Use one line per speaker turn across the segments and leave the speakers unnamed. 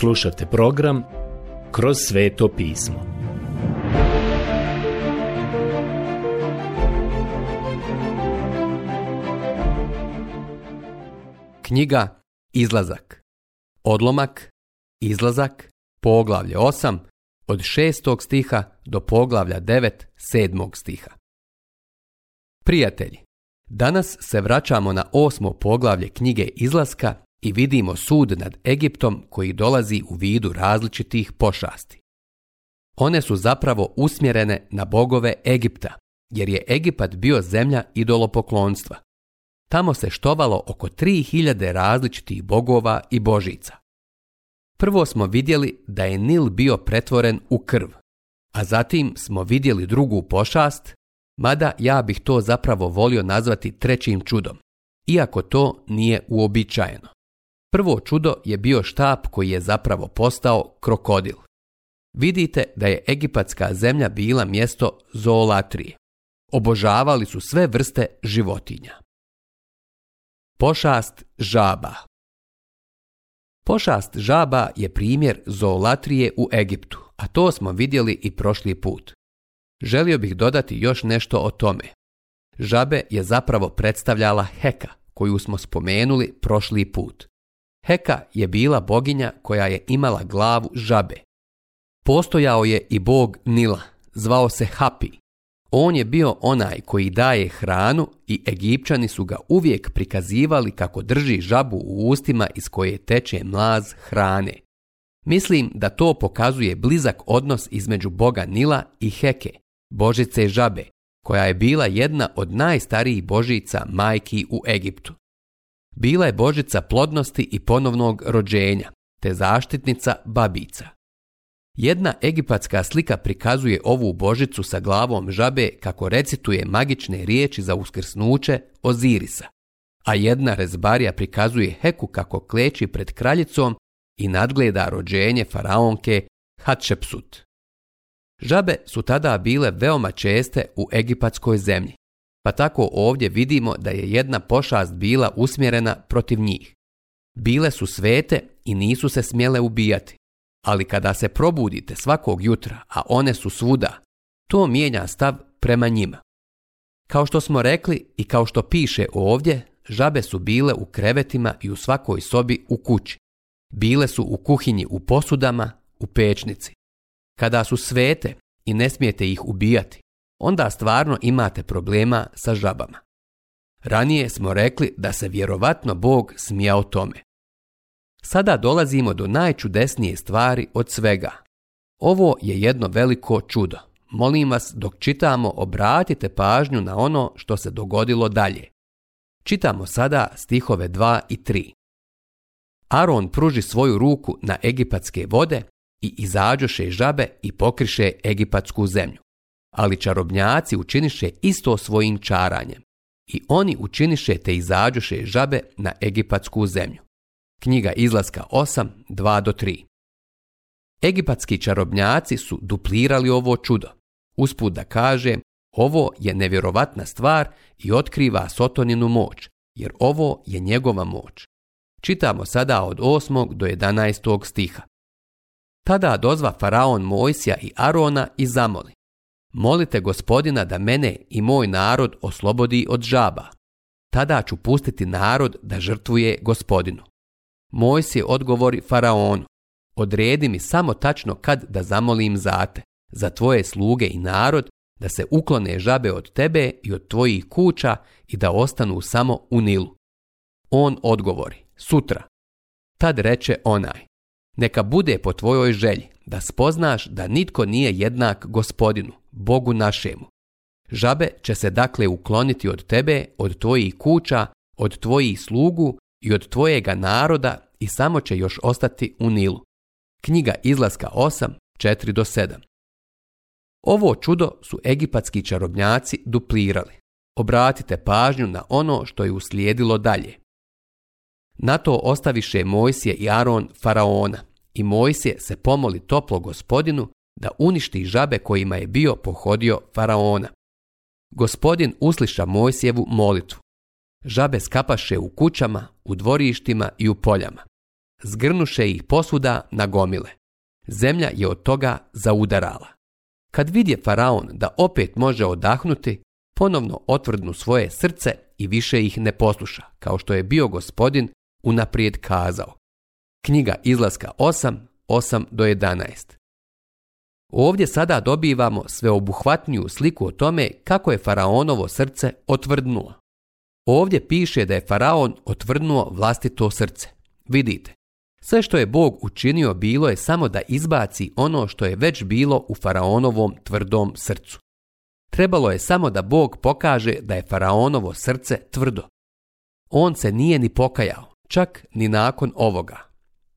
Slušate program Kroz sveto pismo. Knjiga Izlazak. Odlomak Izlazak, poglavlje 8, od 6. stiha do poglavlja 9, 7. stiha. Prijatelji, danas se vraćamo na osmo poglavlje knjige Izlaska i vidimo sud nad Egiptom koji dolazi u vidu različitih pošasti. One su zapravo usmjerene na bogove Egipta, jer je Egipat bio zemlja idolopoklonstva. Tamo se štovalo oko 3000 različitih bogova i božica. Prvo smo vidjeli da je Nil bio pretvoren u krv, a zatim smo vidjeli drugu pošast, mada ja bih to zapravo volio nazvati trećim čudom, iako to nije uobičajeno. Prvo čudo je bio štap koji je zapravo postao krokodil. Vidite da je egipatska zemlja bila mjesto zoolatrije. Obožavali su sve vrste životinja. Pošast žaba Pošast žaba je primjer zoolatrije u Egiptu, a to smo vidjeli i prošli put. Želio bih dodati još nešto o tome. Žabe je zapravo predstavljala heka, koju smo spomenuli prošli put. Heka je bila boginja koja je imala glavu žabe. Postojao je i bog Nila, zvao se Hapi. On je bio onaj koji daje hranu i Egipćani su ga uvijek prikazivali kako drži žabu u ustima iz koje teče mlaz hrane. Mislim da to pokazuje blizak odnos između boga Nila i Heke, božice žabe, koja je bila jedna od najstarijih božica majki u Egiptu bila je božica plodnosti i ponovnog rođenja, te zaštitnica babica. Jedna egipatska slika prikazuje ovu božicu sa glavom žabe kako recituje magične riječi za uskrsnuće Ozirisa, a jedna rezbarija prikazuje Heku kako kleči pred kraljicom i nadgleda rođenje faraonke Hatshepsut. Žabe su tada bile veoma česte u egipatskoj zemlji, pa tako ovdje vidimo da je jedna pošast bila usmjerena protiv njih. Bile su svete i nisu se smjele ubijati. Ali kada se probudite svakog jutra, a one su svuda, to mijenja stav prema njima. Kao što smo rekli i kao što piše ovdje, žabe su bile u krevetima i u svakoj sobi u kući. Bile su u kuhinji u posudama, u pečnici. Kada su svete i ne smijete ih ubijati, onda stvarno imate problema sa žabama. Ranije smo rekli da se vjerovatno Bog smija o tome. Sada dolazimo do najčudesnije stvari od svega. Ovo je jedno veliko čudo. Molim vas, dok čitamo, obratite pažnju na ono što se dogodilo dalje. Čitamo sada stihove 2 i 3. Aron pruži svoju ruku na egipatske vode i izađoše žabe i pokriše egipatsku zemlju ali čarobnjaci učiniše isto svojim čaranjem. I oni učiniše te izađuše žabe na egipatsku zemlju. Knjiga izlaska 8, 3. Egipatski čarobnjaci su duplirali ovo čudo. Usput da kaže, ovo je nevjerovatna stvar i otkriva Sotoninu moć, jer ovo je njegova moć. Čitamo sada od 8. do 11. stiha. Tada dozva faraon Mojsija i Arona i zamoli. Molite gospodina da mene i moj narod oslobodi od žaba. Tada ću pustiti narod da žrtvuje gospodinu. Moj se odgovori faraonu. Odredi mi samo tačno kad da zamolim zate, za tvoje sluge i narod, da se uklone žabe od tebe i od tvojih kuća i da ostanu samo u Nilu. On odgovori, sutra. Tad reče onaj, neka bude po tvojoj želji da spoznaš da nitko nije jednak gospodinu, Bogu našemu. Žabe će se dakle ukloniti od tebe, od tvojih kuća, od tvojih slugu i od tvojega naroda i samo će još ostati u Nilu. Knjiga izlaska 84 do 7. Ovo čudo su egipatski čarobnjaci duplirali. Obratite pažnju na ono što je uslijedilo dalje. Na to ostaviše Mojsije i Aron faraona, i Mojsije se pomoli toplo gospodinu da uništi žabe kojima je bio pohodio faraona. Gospodin usliša Mojsijevu molitvu. Žabe skapaše u kućama, u dvorištima i u poljama. Zgrnuše ih posuda na gomile. Zemlja je od toga zaudarala. Kad vidje faraon da opet može odahnuti, ponovno otvrdnu svoje srce i više ih ne posluša, kao što je bio gospodin unaprijed kazao. Knjiga izlaska 8, 8 do 11. Ovdje sada dobivamo sveobuhvatniju sliku o tome kako je faraonovo srce otvrdnulo. Ovdje piše da je faraon otvrdnuo vlastito srce. Vidite, sve što je Bog učinio bilo je samo da izbaci ono što je već bilo u faraonovom tvrdom srcu. Trebalo je samo da Bog pokaže da je faraonovo srce tvrdo. On se nije ni pokajao, čak ni nakon ovoga.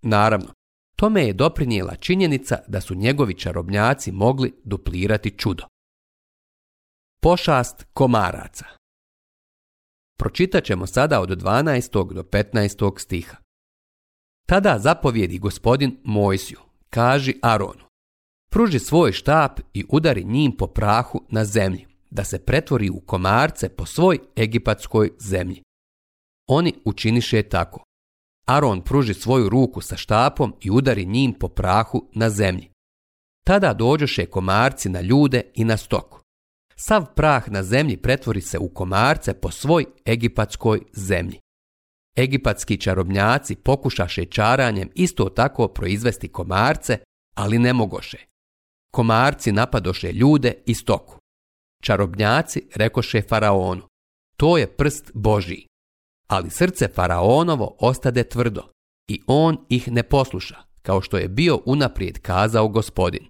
Naravno, tome je doprinijela činjenica da su njegovi čarobnjaci mogli duplirati čudo. Pošast komaraca Pročitat ćemo sada od 12. do 15. stiha. Tada zapovjedi gospodin Mojsiju, kaži Aronu, pruži svoj štap i udari njim po prahu na zemlji, da se pretvori u komarce po svoj egipatskoj zemlji. Oni učiniše tako. Aron pruži svoju ruku sa štapom i udari njim po prahu na zemlji. Tada dođoše komarci na ljude i na stoku. Sav prah na zemlji pretvori se u komarce po svoj egipatskoj zemlji. Egipatski čarobnjaci pokušaše čaranjem isto tako proizvesti komarce, ali ne mogoše. Komarci napadoše ljude i stoku. Čarobnjaci rekoše faraonu, to je prst Božiji. Ali srce faraonovo ostade tvrdo i on ih ne posluša, kao što je bio unaprijed kazao gospodin.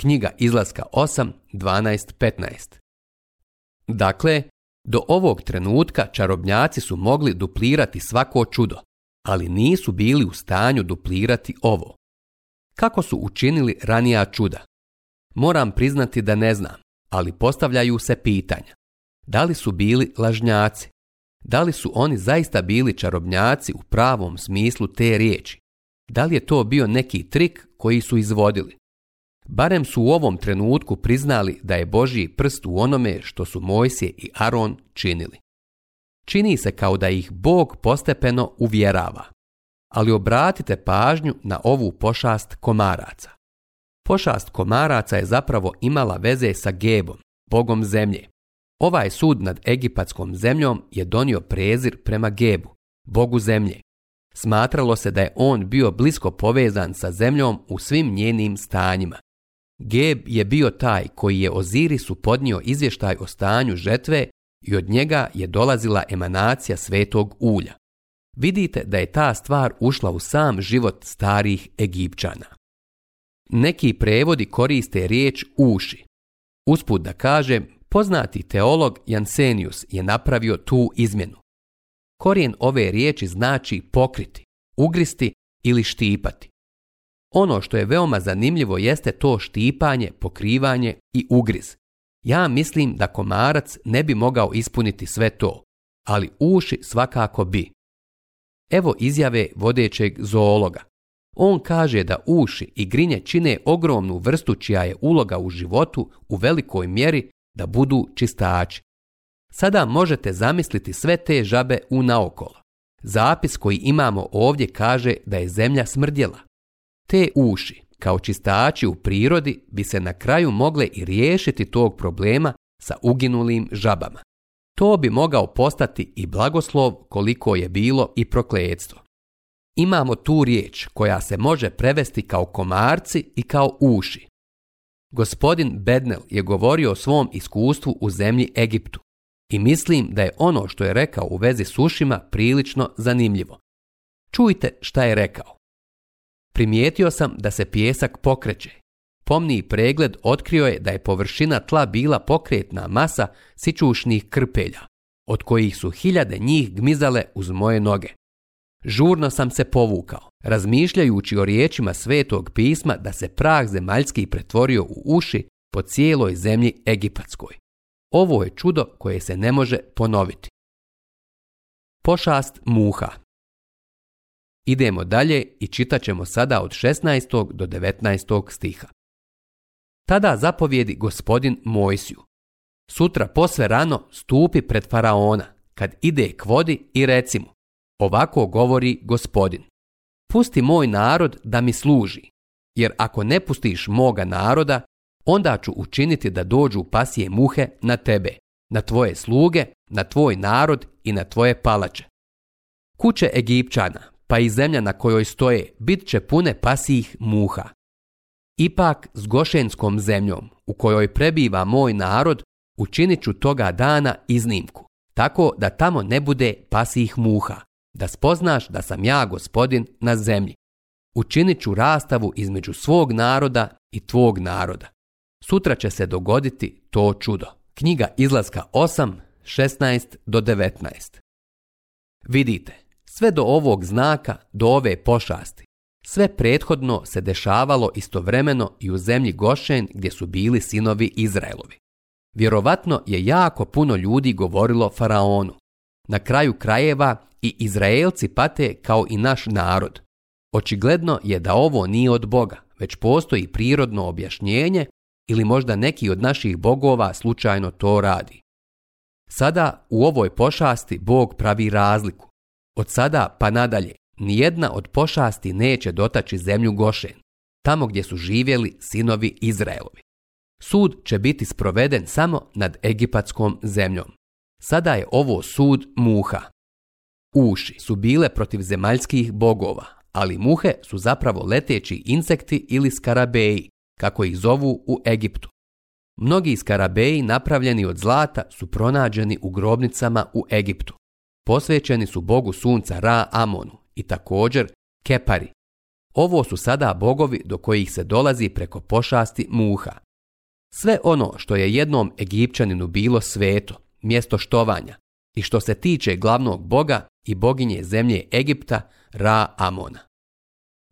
Knjiga izlaska 8.12.15 Dakle, do ovog trenutka čarobnjaci su mogli duplirati svako čudo, ali nisu bili u stanju duplirati ovo. Kako su učinili ranija čuda? Moram priznati da ne znam, ali postavljaju se pitanja. Da li su bili lažnjaci? Da li su oni zaista bili čarobnjaci u pravom smislu te riječi? Da li je to bio neki trik koji su izvodili? Barem su u ovom trenutku priznali da je Božji prst u onome što su Mojsije i Aron činili. Čini se kao da ih Bog postepeno uvjerava. Ali obratite pažnju na ovu pošast komaraca. Pošast komaraca je zapravo imala veze sa Gebom, bogom zemlje. Ovaj sud nad egipatskom zemljom je donio prezir prema Gebu, bogu zemlje. Smatralo se da je on bio blisko povezan sa zemljom u svim njenim stanjima. Geb je bio taj koji je Ozirisu podnio izvještaj o stanju žetve i od njega je dolazila emanacija svetog ulja. Vidite da je ta stvar ušla u sam život starih Egipćana. Neki prevodi koriste riječ uši. Usput da kažem, Poznati teolog Jansenius je napravio tu izmjenu. Korijen ove riječi znači pokriti, ugristi ili štipati. Ono što je veoma zanimljivo jeste to štipanje, pokrivanje i ugriz. Ja mislim da komarac ne bi mogao ispuniti sve to, ali uši svakako bi. Evo izjave vodećeg zoologa. On kaže da uši i grinje čine ogromnu vrstu čija je uloga u životu u velikoj mjeri da budu čistači. Sada možete zamisliti sve te žabe u naokolo. Zapis koji imamo ovdje kaže da je zemlja smrdjela. Te uši, kao čistači u prirodi, bi se na kraju mogle i riješiti tog problema sa uginulim žabama. To bi mogao postati i blagoslov koliko je bilo i prokledstvo. Imamo tu riječ koja se može prevesti kao komarci i kao uši, Gospodin Bednell je govorio o svom iskustvu u zemlji Egiptu i mislim da je ono što je rekao u vezi s ušima prilično zanimljivo. Čujte šta je rekao. Primijetio sam da se pijesak pokreće. Pomniji pregled otkrio je da je površina tla bila pokretna masa sičušnih krpelja, od kojih su hiljade njih gmizale uz moje noge. Žurno sam se povukao, razmišljajući o riječima svetog pisma da se prah zemaljski pretvorio u uši po cijeloj zemlji Egipatskoj. Ovo je čudo koje se ne može ponoviti. Pošast muha Idemo dalje i čitat ćemo sada od 16. do 19. stiha. Tada zapovjedi gospodin Mojsiju. Sutra posve rano stupi pred faraona, kad ide k vodi i reci mu, Ovako govori gospodin. Pusti moj narod da mi služi, jer ako ne pustiš moga naroda, onda ću učiniti da dođu pasije muhe na tebe, na tvoje sluge, na tvoj narod i na tvoje palače. Kuće Egipćana, pa i zemlja na kojoj stoje, bit će pune pasijih muha. Ipak s Gošenskom zemljom, u kojoj prebiva moj narod, učinit ću toga dana iznimku, tako da tamo ne bude pasijih muha, da spoznaš da sam ja gospodin na zemlji. Učinit ću rastavu između svog naroda i tvog naroda. Sutra će se dogoditi to čudo. Knjiga izlaska 8, 16 do 19. Vidite, sve do ovog znaka, do ove pošasti, sve prethodno se dešavalo istovremeno i u zemlji Gošen gdje su bili sinovi Izraelovi. Vjerovatno je jako puno ljudi govorilo faraonu. Na kraju krajeva i Izraelci pate kao i naš narod. Očigledno je da ovo nije od Boga, već postoji prirodno objašnjenje ili možda neki od naših bogova slučajno to radi. Sada u ovoj pošasti Bog pravi razliku. Od sada pa nadalje, nijedna od pošasti neće dotaći zemlju Gošen, tamo gdje su živjeli sinovi Izraelovi. Sud će biti sproveden samo nad egipatskom zemljom. Sada je ovo sud muha. Uši su bile protiv zemaljskih bogova, ali muhe su zapravo leteći insekti ili skarabeji, kako ih zovu u Egiptu. Mnogi skarabeji napravljeni od zlata su pronađeni u grobnicama u Egiptu. Posvećeni su bogu sunca Ra Amonu i također Kepari. Ovo su sada bogovi do kojih se dolazi preko pošasti muha. Sve ono što je jednom Egipćaninu bilo sveto, mjesto štovanja i što se tiče glavnog boga i boginje zemlje Egipta, Ra Amona.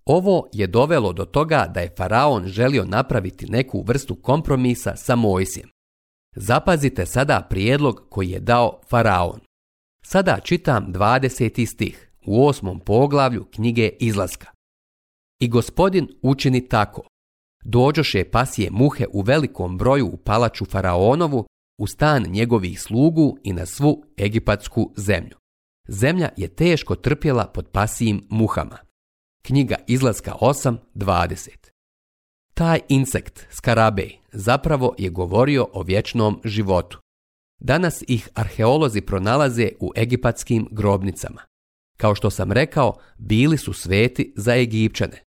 Ovo je dovelo do toga da je faraon želio napraviti neku vrstu kompromisa sa Mojsijem. Zapazite sada prijedlog koji je dao faraon. Sada čitam 20. stih u osmom poglavlju knjige Izlaska. I gospodin učini tako. Dođoše pasije muhe u velikom broju u palaču faraonovu u stan njegovih slugu i na svu egipatsku zemlju. Zemlja je teško trpjela pod pasijim muhama. Knjiga Izlaska 8.20 Taj insekt, skarabej, zapravo je govorio o vječnom životu. Danas ih arheolozi pronalaze u egipatskim grobnicama. Kao što sam rekao, bili su sveti za Egipćane.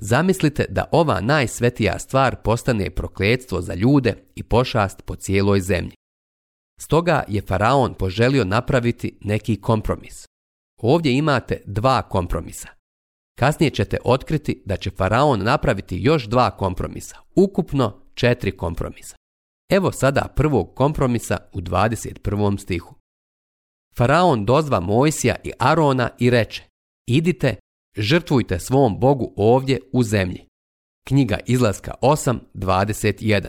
Zamislite da ova najsvetija stvar postane prokletstvo za ljude i pošast po cijeloj zemlji. Stoga je faraon poželio napraviti neki kompromis. Ovdje imate dva kompromisa. Kasnije ćete otkriti da će faraon napraviti još dva kompromisa, ukupno četiri kompromisa. Evo sada prvog kompromisa u 21. stihu. Faraon dozva Mojsija i Arona i reče, idite Žrtvujte svom Bogu ovdje u zemlji. Knjiga izlaska 8.21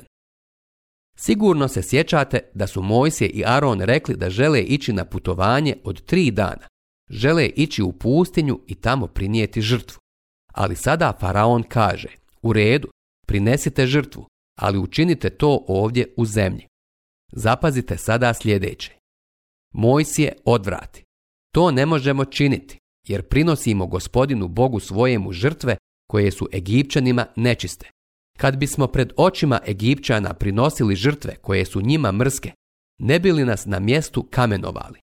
Sigurno se sjećate da su Mojsije i Aron rekli da žele ići na putovanje od tri dana. Žele ići u pustinju i tamo prinijeti žrtvu. Ali sada Faraon kaže, u redu, prinesite žrtvu, ali učinite to ovdje u zemlji. Zapazite sada sljedeće. Mojsije odvrati. To ne možemo činiti jer prinosimo gospodinu Bogu svojemu žrtve koje su Egipćanima nečiste. Kad bismo pred očima Egipćana prinosili žrtve koje su njima mrske, ne bi li nas na mjestu kamenovali.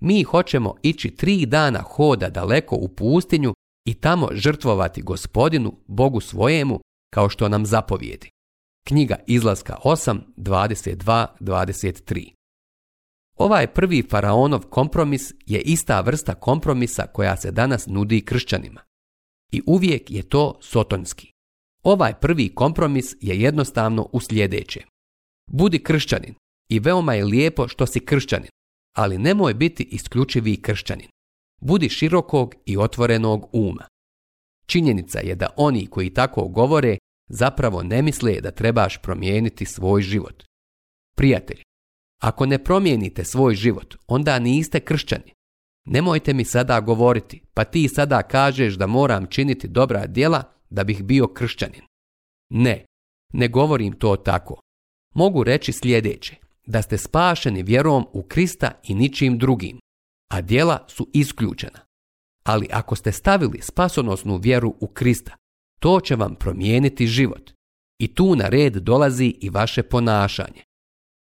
Mi hoćemo ići tri dana hoda daleko u pustinju i tamo žrtvovati gospodinu, Bogu svojemu, kao što nam zapovijedi. Knjiga izlaska 8, 22, 23 Ovaj prvi faraonov kompromis je ista vrsta kompromisa koja se danas nudi kršćanima. I uvijek je to sotonski. Ovaj prvi kompromis je jednostavno u sljedećem. Budi kršćanin i veoma je lijepo što si kršćanin, ali nemoj biti isključivi kršćanin. Budi širokog i otvorenog uma. Činjenica je da oni koji tako govore zapravo ne misle da trebaš promijeniti svoj život. Prijatelji, ako ne promijenite svoj život, onda niste kršćani. Nemojte mi sada govoriti, pa ti sada kažeš da moram činiti dobra djela da bih bio kršćanin. Ne, ne govorim to tako. Mogu reći sljedeće, da ste spašeni vjerom u Krista i ničim drugim, a djela su isključena. Ali ako ste stavili spasonosnu vjeru u Krista, to će vam promijeniti život. I tu na red dolazi i vaše ponašanje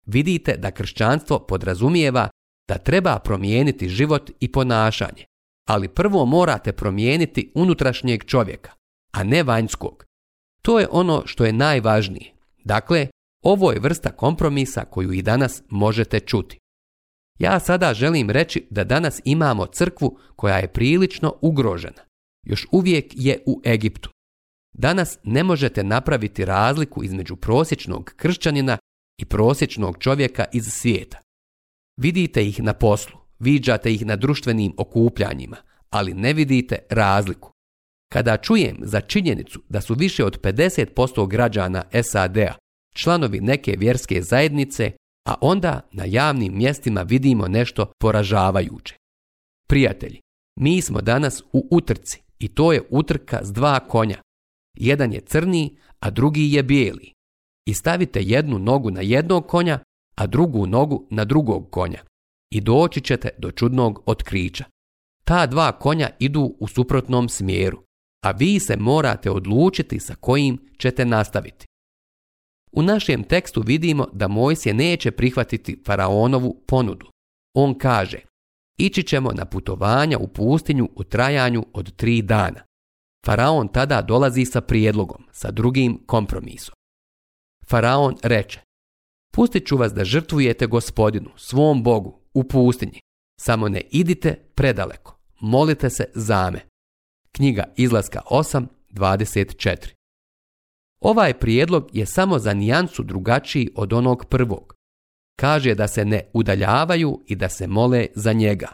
vidite da kršćanstvo podrazumijeva da treba promijeniti život i ponašanje, ali prvo morate promijeniti unutrašnjeg čovjeka, a ne vanjskog. To je ono što je najvažnije. Dakle, ovo je vrsta kompromisa koju i danas možete čuti. Ja sada želim reći da danas imamo crkvu koja je prilično ugrožena. Još uvijek je u Egiptu. Danas ne možete napraviti razliku između prosječnog kršćanina i prosječnog čovjeka iz svijeta. Vidite ih na poslu, viđate ih na društvenim okupljanjima, ali ne vidite razliku. Kada čujem za činjenicu da su više od 50% građana SAD-a članovi neke vjerske zajednice, a onda na javnim mjestima vidimo nešto poražavajuće. Prijatelji, mi smo danas u utrci i to je utrka s dva konja. Jedan je crni, a drugi je bijeli i stavite jednu nogu na jednog konja, a drugu nogu na drugog konja i doći ćete do čudnog otkrića. Ta dva konja idu u suprotnom smjeru, a vi se morate odlučiti sa kojim ćete nastaviti. U našem tekstu vidimo da Mojsije neće prihvatiti faraonovu ponudu. On kaže, ići ćemo na putovanja u pustinju u trajanju od tri dana. Faraon tada dolazi sa prijedlogom, sa drugim kompromisom. Faraon reče, pustit ću vas da žrtvujete gospodinu, svom bogu, u pustinji, samo ne idite predaleko, molite se za me. Knjiga izlaska 8.24 Ovaj prijedlog je samo za nijansu drugačiji od onog prvog. Kaže da se ne udaljavaju i da se mole za njega.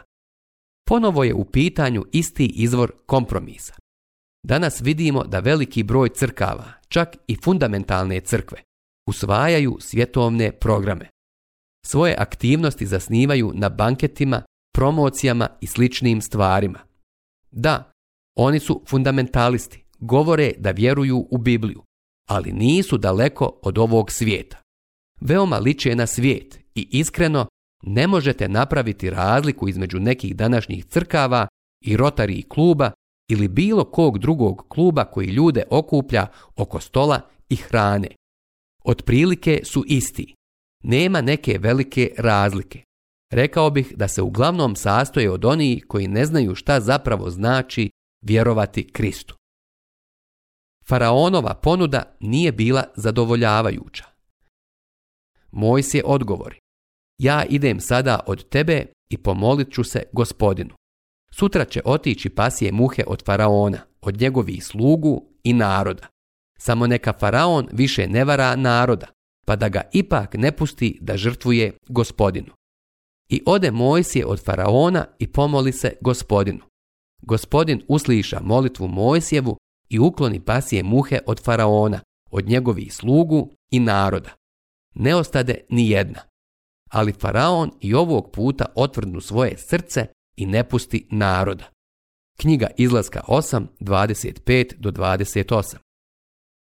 Ponovo je u pitanju isti izvor kompromisa. Danas vidimo da veliki broj crkava, čak i fundamentalne crkve, usvajaju svjetovne programe. Svoje aktivnosti zasnivaju na banketima, promocijama i sličnim stvarima. Da, oni su fundamentalisti, govore da vjeruju u Bibliju, ali nisu daleko od ovog svijeta. Veoma liče na svijet i iskreno ne možete napraviti razliku između nekih današnjih crkava i rotari kluba ili bilo kog drugog kluba koji ljude okuplja oko stola i hrane otprilike su isti. Nema neke velike razlike. Rekao bih da se uglavnom sastoje od onih koji ne znaju šta zapravo znači vjerovati Kristu. Faraonova ponuda nije bila zadovoljavajuća. Moj se odgovori. Ja idem sada od tebe i pomolit ću se gospodinu. Sutra će otići pasije muhe od faraona, od njegovih slugu i naroda. Samo neka faraon više ne vara naroda, pa da ga ipak ne pusti da žrtvuje gospodinu. I ode Mojsije od faraona i pomoli se gospodinu. Gospodin usliša molitvu Mojsijevu i ukloni pasije muhe od faraona, od njegovih slugu i naroda. Ne ostade ni jedna. Ali faraon i ovog puta otvrdnu svoje srce i ne pusti naroda. Knjiga izlaska 8, 25 do 28.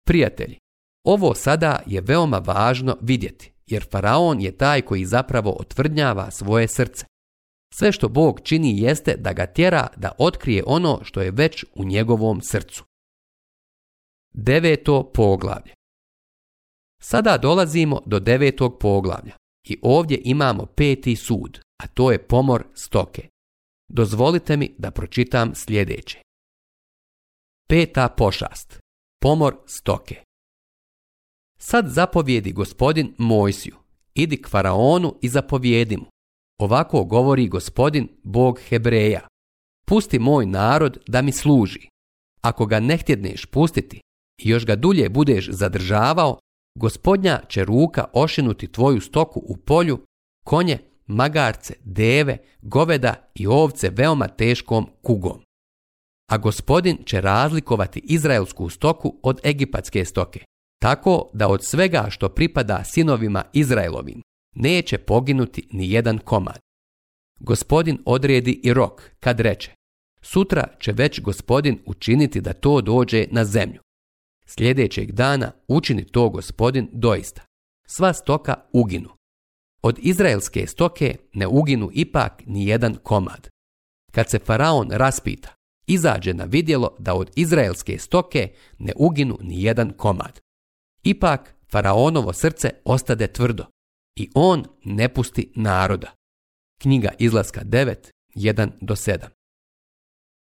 Prijatelji, ovo sada je veoma važno vidjeti, jer faraon je taj koji zapravo otvrdnjava svoje srce. Sve što Bog čini jeste da ga tjera da otkrije ono što je već u njegovom srcu. Deveto poglavlje Sada dolazimo do devetog poglavlja i ovdje imamo peti sud, a to je pomor stoke. Dozvolite mi da pročitam sljedeće. Peta pošast Pomor stoke. Sad zapovjedi gospodin Mojsiju, idi k faraonu i zapovjedi mu. Ovako govori gospodin Bog Hebreja. Pusti moj narod da mi služi. Ako ga ne htjedneš pustiti i još ga dulje budeš zadržavao, gospodnja će ruka ošinuti tvoju stoku u polju, konje, magarce, deve, goveda i ovce veoma teškom kugom a gospodin će razlikovati izraelsku stoku od egipatske stoke, tako da od svega što pripada sinovima Izraelovim neće poginuti ni jedan komad. Gospodin odredi i rok kad reče, sutra će već gospodin učiniti da to dođe na zemlju. Sljedećeg dana učini to gospodin doista. Sva stoka uginu. Od izraelske stoke ne uginu ipak ni jedan komad. Kad se faraon raspita, izađe na vidjelo da od izraelske stoke ne uginu ni jedan komad. Ipak, faraonovo srce ostade tvrdo i on ne pusti naroda. Knjiga izlaska 9, do 7.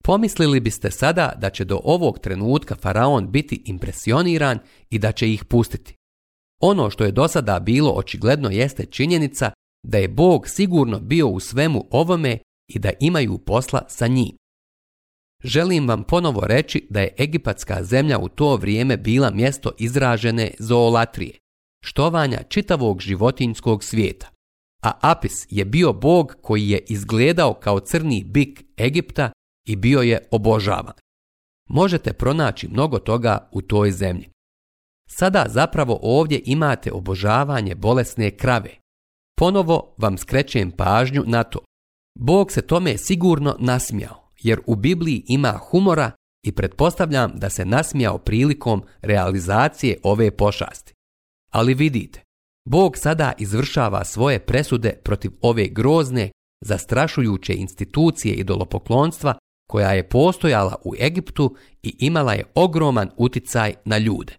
Pomislili biste sada da će do ovog trenutka faraon biti impresioniran i da će ih pustiti. Ono što je do sada bilo očigledno jeste činjenica da je Bog sigurno bio u svemu ovome i da imaju posla sa njim. Želim vam ponovo reći da je egipatska zemlja u to vrijeme bila mjesto izražene zoolatrije, štovanja čitavog životinjskog svijeta. A Apis je bio bog koji je izgledao kao crni bik Egipta i bio je obožavan. Možete pronaći mnogo toga u toj zemlji. Sada zapravo ovdje imate obožavanje bolesne krave. Ponovo vam skrećem pažnju na to. Bog se tome sigurno nasmijao jer u Bibliji ima humora i pretpostavljam da se nasmijao prilikom realizacije ove pošasti. Ali vidite, Bog sada izvršava svoje presude protiv ove grozne, zastrašujuće institucije i dolopoklonstva koja je postojala u Egiptu i imala je ogroman uticaj na ljude.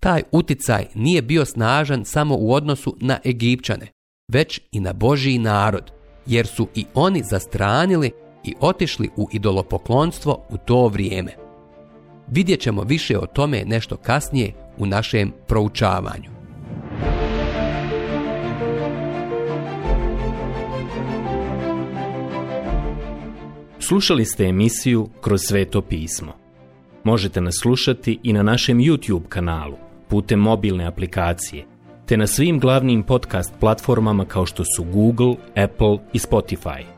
Taj uticaj nije bio snažan samo u odnosu na Egipćane, već i na Božiji narod, jer su i oni zastranili i otišli u idolopoklonstvo u to vrijeme. Vidjet ćemo više o tome nešto kasnije u našem proučavanju.
Slušali ste emisiju Kroz sveto pismo. Možete nas slušati i na našem YouTube kanalu putem mobilne aplikacije, te na svim glavnim podcast platformama kao što su Google, Apple i Spotify.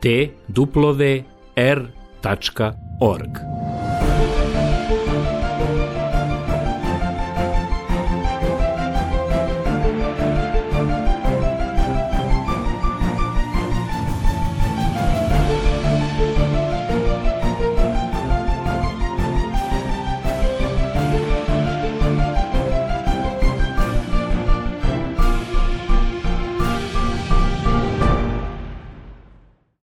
t duplove r.org.